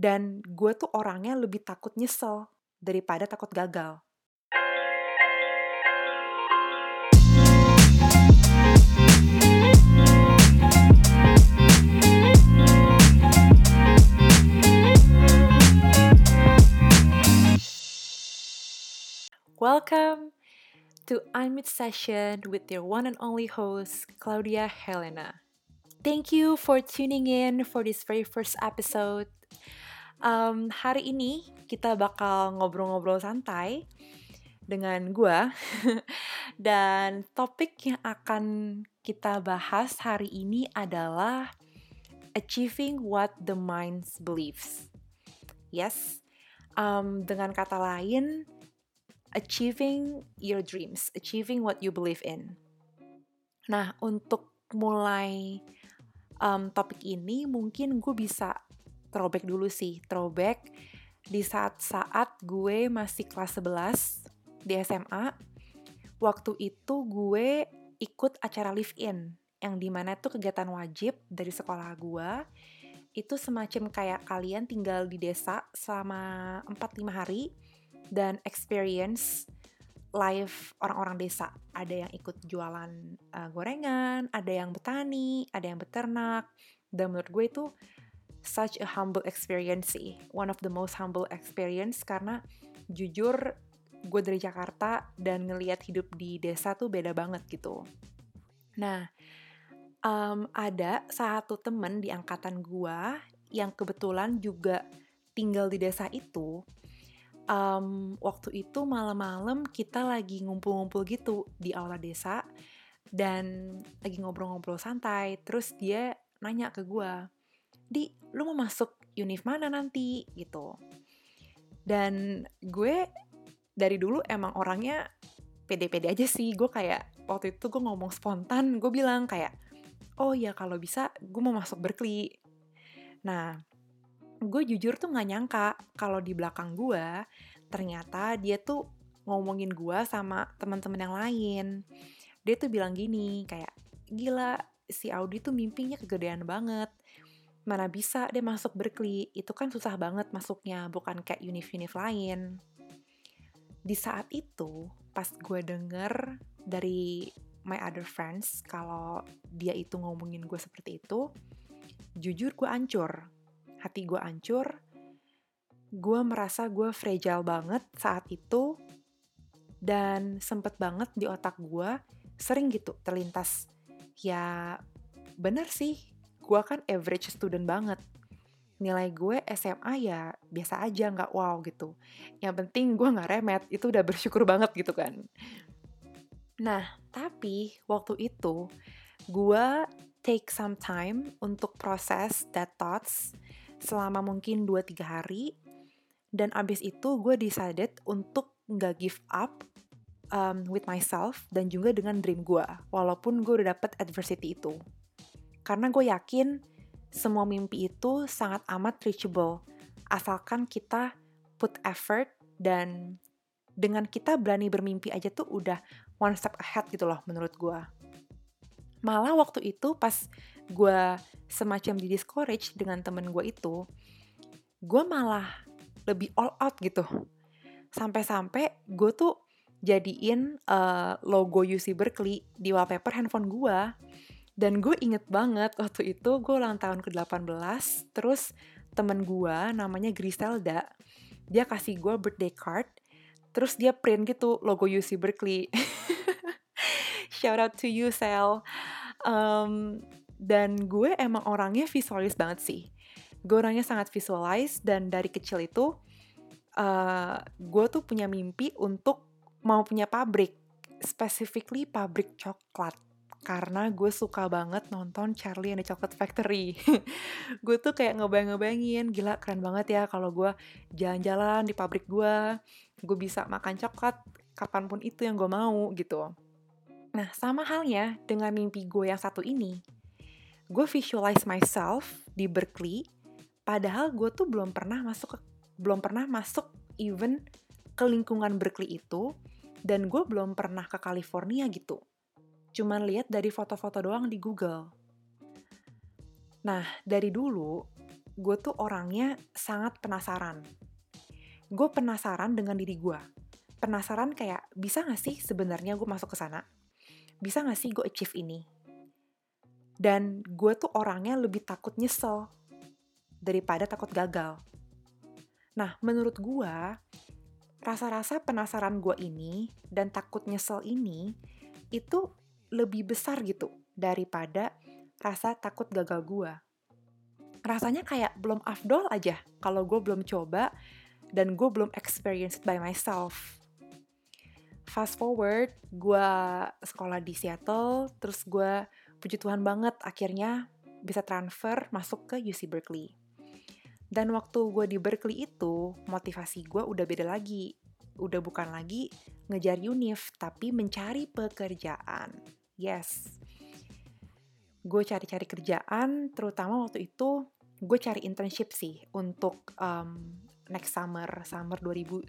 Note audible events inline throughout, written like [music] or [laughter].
Dan gue tuh orangnya lebih takut nyesel daripada takut gagal. Welcome to Unmute Session with your one and only host, Claudia Helena. Thank you for tuning in for this very first episode. Um, hari ini kita bakal ngobrol-ngobrol santai dengan gue [laughs] dan topik yang akan kita bahas hari ini adalah achieving what the mind believes. Yes, um, dengan kata lain, achieving your dreams, achieving what you believe in. Nah, untuk mulai um, topik ini, mungkin gue bisa throwback dulu sih. Throwback di saat-saat gue masih kelas 11 di SMA. Waktu itu gue ikut acara live-in, yang di mana itu kegiatan wajib dari sekolah gue. Itu semacam kayak kalian tinggal di desa selama 4-5 hari, dan experience live orang-orang desa. Ada yang ikut jualan uh, gorengan, ada yang bertani, ada yang beternak. Dan menurut gue itu such a humble experience sih. One of the most humble experience karena jujur gue dari Jakarta dan ngelihat hidup di desa tuh beda banget gitu. Nah, um, ada satu temen di angkatan gue yang kebetulan juga tinggal di desa itu um, waktu itu malam-malam kita lagi ngumpul-ngumpul gitu di aula desa dan lagi ngobrol-ngobrol santai. Terus dia nanya ke gue, di lu mau masuk univ mana nanti gitu. Dan gue dari dulu emang orangnya pede-pede aja sih. Gue kayak waktu itu gue ngomong spontan, gue bilang kayak, oh ya kalau bisa gue mau masuk Berkeley. Nah, gue jujur tuh gak nyangka kalau di belakang gue ternyata dia tuh ngomongin gue sama teman-teman yang lain. Dia tuh bilang gini kayak gila si Audi tuh mimpinya kegedean banget. Mana bisa dia masuk Berkeley, itu kan susah banget masuknya, bukan kayak univ-univ lain. Di saat itu, pas gue denger dari my other friends kalau dia itu ngomongin gue seperti itu, jujur gue ancur hati gue ancur, gue merasa gue fragile banget saat itu, dan sempet banget di otak gue sering gitu terlintas, ya bener sih, gue kan average student banget. Nilai gue SMA ya biasa aja, nggak wow gitu. Yang penting gue nggak remet, itu udah bersyukur banget gitu kan. Nah, tapi waktu itu gue take some time untuk proses that thoughts selama mungkin 2-3 hari dan abis itu gue decided untuk nggak give up um, with myself dan juga dengan dream gue walaupun gue udah dapet adversity itu karena gue yakin semua mimpi itu sangat amat reachable asalkan kita put effort dan dengan kita berani bermimpi aja tuh udah one step ahead gitu loh menurut gue malah waktu itu pas gue semacam di discourage dengan temen gue itu, gue malah lebih all out gitu. Sampai-sampai gue tuh jadiin uh, logo UC Berkeley di wallpaper handphone gue. Dan gue inget banget waktu itu gue ulang tahun ke-18, terus temen gue namanya Griselda, dia kasih gue birthday card, terus dia print gitu logo UC Berkeley. [laughs] Shout out to you, Sel. Um, dan gue emang orangnya visualis banget sih. Gue orangnya sangat visualis dan dari kecil itu uh, gue tuh punya mimpi untuk mau punya pabrik, specifically pabrik coklat. Karena gue suka banget nonton Charlie and the Chocolate Factory. [laughs] gue tuh kayak ngebayang-ngebayangin, gila keren banget ya kalau gue jalan-jalan di pabrik gue, gue bisa makan coklat kapan pun itu yang gue mau gitu. Nah, sama halnya dengan mimpi gue yang satu ini gue visualize myself di Berkeley padahal gue tuh belum pernah masuk ke, belum pernah masuk even ke lingkungan Berkeley itu dan gue belum pernah ke California gitu cuman lihat dari foto-foto doang di Google nah dari dulu gue tuh orangnya sangat penasaran. Gue penasaran dengan diri gue. Penasaran kayak, bisa gak sih sebenarnya gue masuk ke sana? Bisa gak sih gue achieve ini? Dan gue tuh orangnya lebih takut nyesel daripada takut gagal. Nah, menurut gue, rasa-rasa penasaran gue ini dan takut nyesel ini itu lebih besar gitu daripada rasa takut gagal gue. Rasanya kayak belum afdol aja kalau gue belum coba dan gue belum experienced by myself. Fast forward, gue sekolah di Seattle, terus gue puji Tuhan banget akhirnya bisa transfer masuk ke UC Berkeley. Dan waktu gue di Berkeley itu, motivasi gue udah beda lagi. Udah bukan lagi ngejar UNIF, tapi mencari pekerjaan. Yes. Gue cari-cari kerjaan, terutama waktu itu gue cari internship sih untuk um, next summer, summer 2019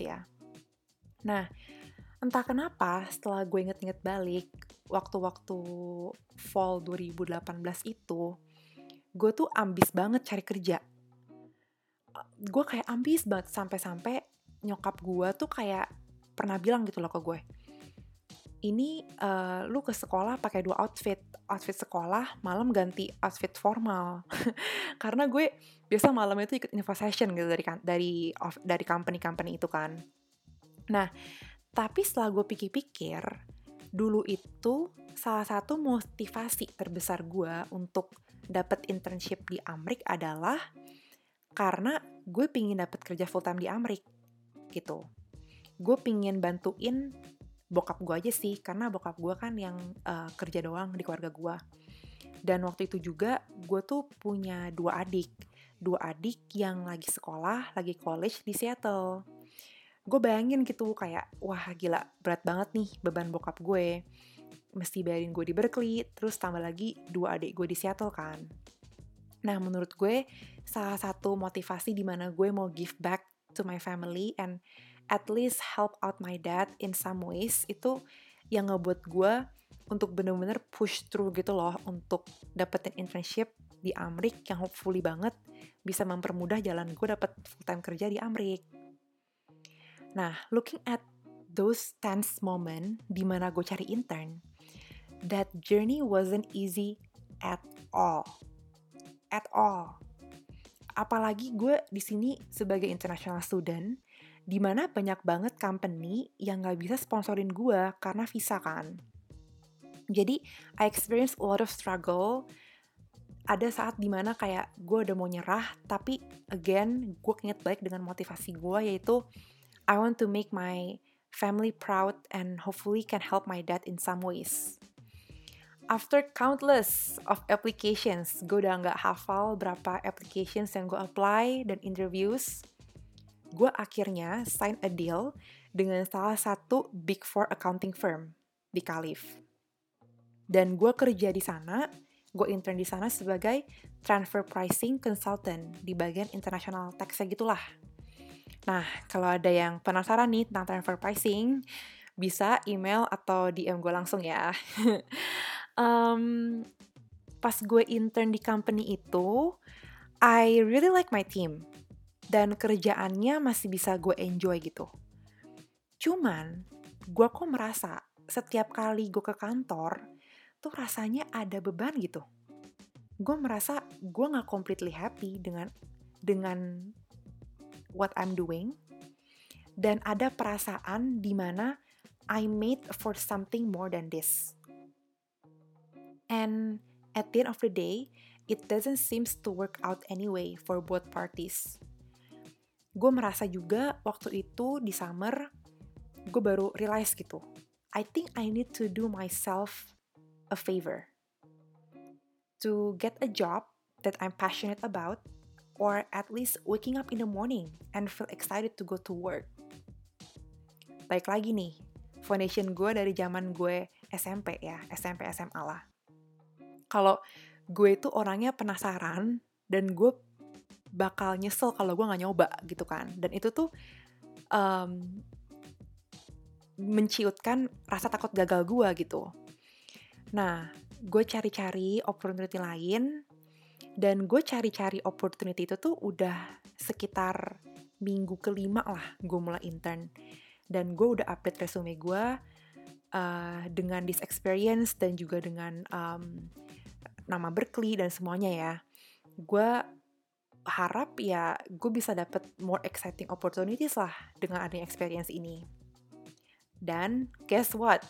ya. Nah, entah kenapa setelah gue inget-inget balik, waktu-waktu fall 2018 itu, gue tuh ambis banget cari kerja gue kayak ambis banget sampai-sampai nyokap gue tuh kayak pernah bilang gitu loh ke gue ini uh, lu ke sekolah pakai dua outfit. Outfit sekolah malam ganti outfit formal. [laughs] Karena gue biasa malam itu ikut info session gitu dari dari dari company company itu kan. Nah tapi setelah gue pikir-pikir dulu itu salah satu motivasi terbesar gue untuk dapat internship di Amrik adalah karena gue pingin dapet kerja full time di Amrik gitu. Gue pingin bantuin bokap gue aja sih karena bokap gue kan yang uh, kerja doang di keluarga gue dan waktu itu juga gue tuh punya dua adik. Dua adik yang lagi sekolah lagi college di Seattle. Gue bayangin gitu kayak wah gila berat banget nih beban bokap gue. Mesti bayarin gue di Berkeley terus tambah lagi dua adik gue di Seattle kan. Nah, menurut gue salah satu motivasi di mana gue mau give back to my family and at least help out my dad in some ways itu yang ngebuat gue untuk bener-bener push through gitu loh untuk dapetin internship di Amrik yang hopefully banget bisa mempermudah jalan gue dapet full time kerja di Amrik. Nah, looking at those tense moment di mana gue cari intern, that journey wasn't easy at all at all. Apalagi gue di sini sebagai international student, di mana banyak banget company yang gak bisa sponsorin gue karena visa kan. Jadi, I experience a lot of struggle. Ada saat di mana kayak gue udah mau nyerah, tapi again, gue inget baik dengan motivasi gue, yaitu I want to make my family proud and hopefully can help my dad in some ways after countless of applications, gue udah nggak hafal berapa applications yang gue apply dan interviews, gue akhirnya sign a deal dengan salah satu big four accounting firm di Calif. Dan gue kerja di sana, gue intern di sana sebagai transfer pricing consultant di bagian international tax gitulah. Nah, kalau ada yang penasaran nih tentang transfer pricing, bisa email atau DM gue langsung ya. [laughs] um, pas gue intern di company itu, I really like my team. Dan kerjaannya masih bisa gue enjoy gitu. Cuman, gue kok merasa setiap kali gue ke kantor, tuh rasanya ada beban gitu. Gue merasa gue gak completely happy dengan dengan what I'm doing. Dan ada perasaan di mana I made for something more than this. And at the end of the day, it doesn't seem to work out anyway for both parties. Gue merasa juga waktu itu di summer, gue baru realize gitu. I think I need to do myself a favor. To get a job that I'm passionate about, or at least waking up in the morning and feel excited to go to work. Baik lagi nih, foundation gue dari zaman gue SMP ya, SMP SMA lah kalau gue itu orangnya penasaran dan gue bakal nyesel kalau gue nggak nyoba gitu kan dan itu tuh um, menciutkan rasa takut gagal gue gitu nah gue cari-cari opportunity lain Dan gue cari-cari opportunity itu tuh udah sekitar minggu kelima lah gue mulai intern. Dan gue udah update resume gue uh, dengan this experience dan juga dengan um, nama Berkeley dan semuanya ya. Gue harap ya gue bisa dapet more exciting opportunities lah dengan adanya experience ini. Dan guess what?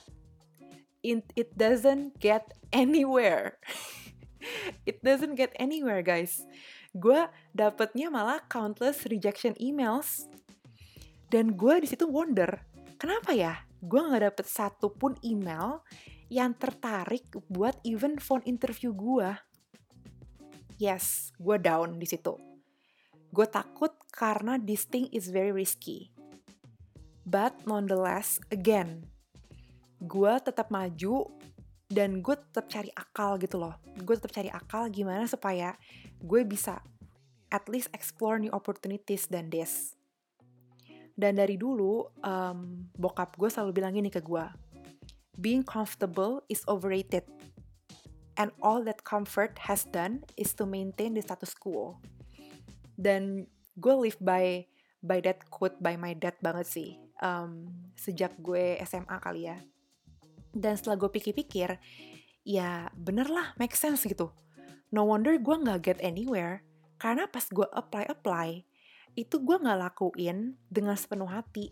It, it doesn't get anywhere. [laughs] it doesn't get anywhere guys. Gue dapetnya malah countless rejection emails. Dan gue di situ wonder, kenapa ya gue nggak dapet satu pun email yang tertarik buat even phone interview gue yes, gue down di situ. Gue takut karena this thing is very risky. But nonetheless, again, gue tetap maju dan gue tetap cari akal gitu loh. Gue tetap cari akal gimana supaya gue bisa at least explore new opportunities than this. Dan dari dulu, um, bokap gue selalu bilang gini ke gue, being comfortable is overrated and all that comfort has done is to maintain the status quo. Dan gue live by by that quote by my dad banget sih. Um, sejak gue SMA kali ya. Dan setelah gue pikir-pikir, ya bener lah, make sense gitu. No wonder gue gak get anywhere, karena pas gue apply-apply, itu gue gak lakuin dengan sepenuh hati.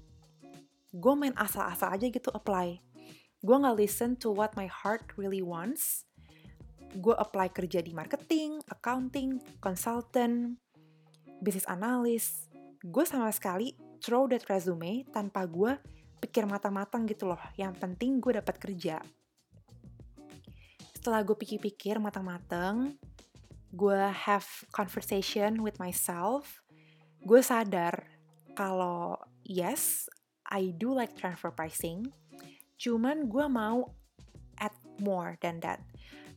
Gue main asal-asal aja gitu apply. Gue gak listen to what my heart really wants, gue apply kerja di marketing, accounting, consultant, business analyst. Gue sama sekali throw that resume tanpa gue pikir matang-matang gitu loh. Yang penting gue dapat kerja. Setelah gue pikir-pikir matang-matang, gue have conversation with myself, gue sadar kalau yes, I do like transfer pricing, cuman gue mau add more than that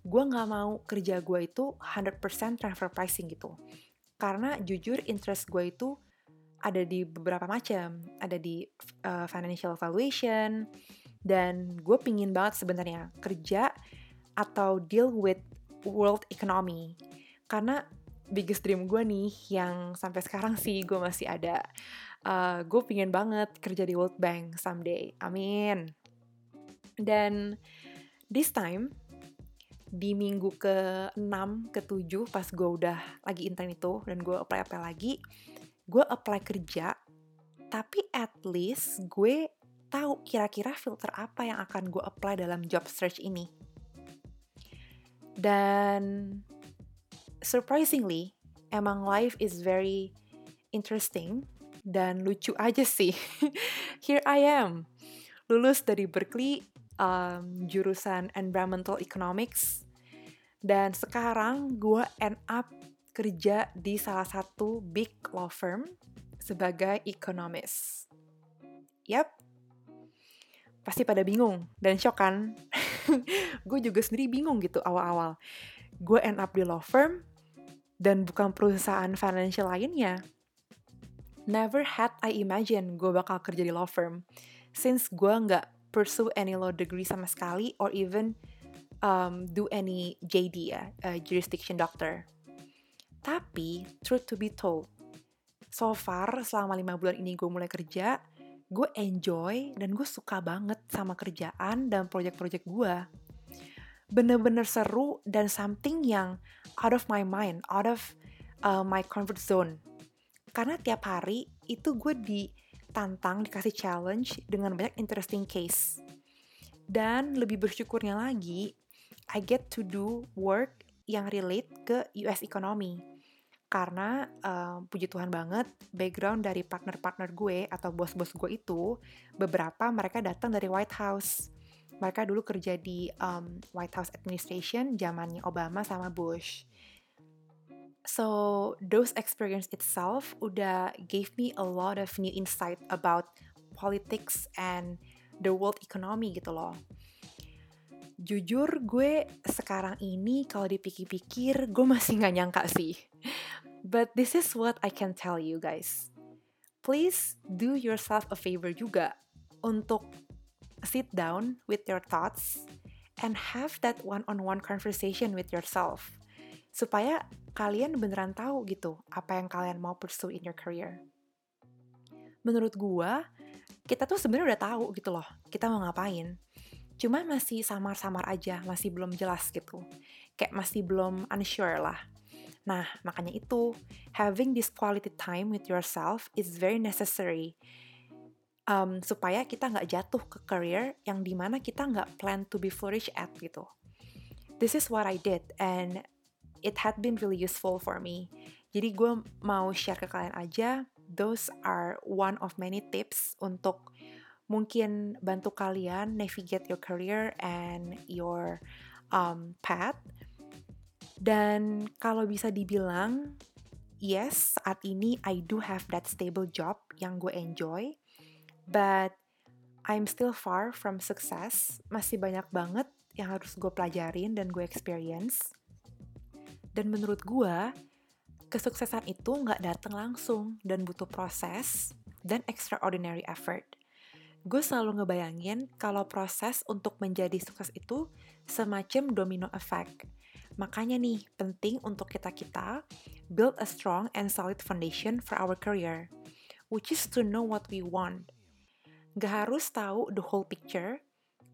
gue nggak mau kerja gue itu 100% transfer pricing gitu. Karena jujur interest gue itu ada di beberapa macam, ada di uh, financial valuation, dan gue pingin banget sebenarnya kerja atau deal with world economy. Karena biggest dream gue nih yang sampai sekarang sih gue masih ada. Uh, gue pingin banget kerja di World Bank someday. Amin. Dan this time di minggu ke-6, ke-7 pas gue udah lagi intern itu dan gue apply-apply lagi, gue apply kerja, tapi at least gue tahu kira-kira filter apa yang akan gue apply dalam job search ini. Dan surprisingly, emang life is very interesting dan lucu aja sih. [laughs] Here I am, lulus dari Berkeley um, jurusan environmental economics dan sekarang gue end up kerja di salah satu big law firm sebagai economist. Yap, pasti pada bingung dan shock kan? [laughs] gue juga sendiri bingung gitu awal-awal. Gue end up di law firm dan bukan perusahaan financial lainnya. Never had I imagine gue bakal kerja di law firm since gue nggak pursue any law degree sama sekali or even um, do any JD ya, uh, jurisdiction doctor. Tapi, truth to be told, so far selama lima bulan ini gue mulai kerja, gue enjoy dan gue suka banget sama kerjaan dan project-project gue. Bener-bener seru dan something yang out of my mind, out of uh, my comfort zone. Karena tiap hari itu gue di ditantang, dikasih challenge dengan banyak interesting case. Dan lebih bersyukurnya lagi, I get to do work yang relate ke US economy. Karena uh, puji Tuhan banget, background dari partner-partner gue atau bos-bos gue itu, beberapa mereka datang dari White House. Mereka dulu kerja di um, White House administration zamannya Obama sama Bush. So those experience itself udah gave me a lot of new insight about politics and the world economy gitu loh. Jujur gue sekarang ini kalau dipikir-pikir gue masih nggak nyangka sih. But this is what I can tell you guys. Please do yourself a favor juga untuk sit down with your thoughts and have that one-on-one conversation with yourself supaya kalian beneran tahu gitu apa yang kalian mau pursue in your career. Menurut gua, kita tuh sebenarnya udah tahu gitu loh, kita mau ngapain. Cuma masih samar-samar aja, masih belum jelas gitu. Kayak masih belum unsure lah. Nah, makanya itu, having this quality time with yourself is very necessary. Um, supaya kita nggak jatuh ke career yang di mana kita nggak plan to be flourish at gitu. This is what I did, and it had been really useful for me. Jadi gue mau share ke kalian aja, those are one of many tips untuk mungkin bantu kalian navigate your career and your um, path. Dan kalau bisa dibilang, yes, saat ini I do have that stable job yang gue enjoy, but I'm still far from success. Masih banyak banget yang harus gue pelajarin dan gue experience. Dan menurut gue, kesuksesan itu nggak datang langsung dan butuh proses dan extraordinary effort. Gue selalu ngebayangin kalau proses untuk menjadi sukses itu semacam domino effect. Makanya nih, penting untuk kita-kita build a strong and solid foundation for our career, which is to know what we want. Gak harus tahu the whole picture,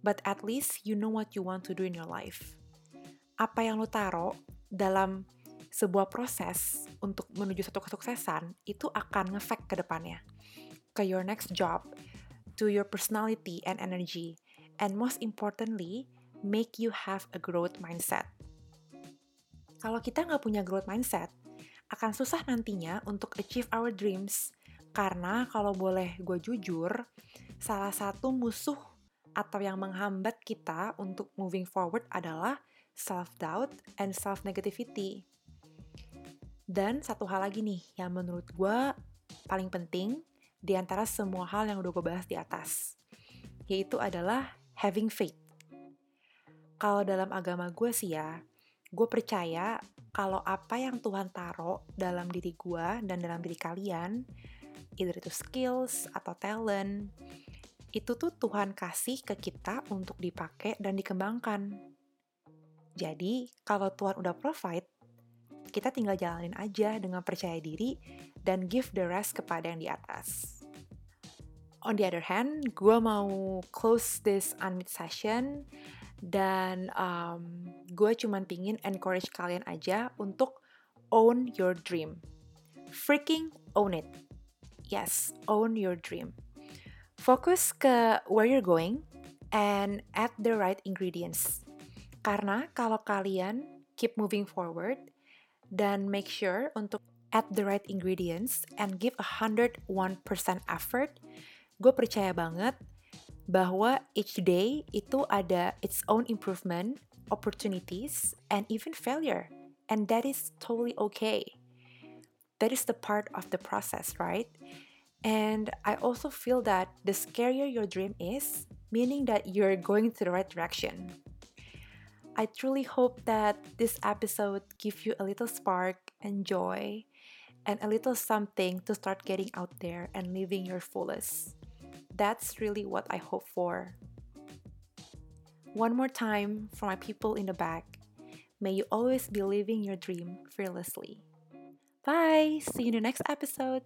but at least you know what you want to do in your life. Apa yang lo taruh dalam sebuah proses untuk menuju satu kesuksesan itu akan ngefek ke depannya ke your next job, to your personality and energy, and most importantly, make you have a growth mindset. Kalau kita nggak punya growth mindset, akan susah nantinya untuk achieve our dreams. Karena kalau boleh gue jujur, salah satu musuh atau yang menghambat kita untuk moving forward adalah self-doubt, and self-negativity. Dan satu hal lagi nih yang menurut gue paling penting di antara semua hal yang udah gue bahas di atas, yaitu adalah having faith. Kalau dalam agama gue sih ya, gue percaya kalau apa yang Tuhan taruh dalam diri gue dan dalam diri kalian, either itu skills atau talent, itu tuh Tuhan kasih ke kita untuk dipakai dan dikembangkan. Jadi, kalau Tuhan udah provide, kita tinggal jalanin aja dengan percaya diri dan give the rest kepada yang di atas. On the other hand, gue mau close this unmute session dan um, gue cuman pingin encourage kalian aja untuk own your dream. Freaking own it. Yes, own your dream. Fokus ke where you're going and add the right ingredients karena kalau kalian keep moving forward dan make sure untuk add the right ingredients and give a 101% effort, gue percaya banget bahwa each day itu ada its own improvement, opportunities, and even failure. And that is totally okay. That is the part of the process, right? And I also feel that the scarier your dream is, meaning that you're going to the right direction. I truly hope that this episode gives you a little spark and joy and a little something to start getting out there and living your fullest. That's really what I hope for. One more time for my people in the back. May you always be living your dream fearlessly. Bye! See you in the next episode.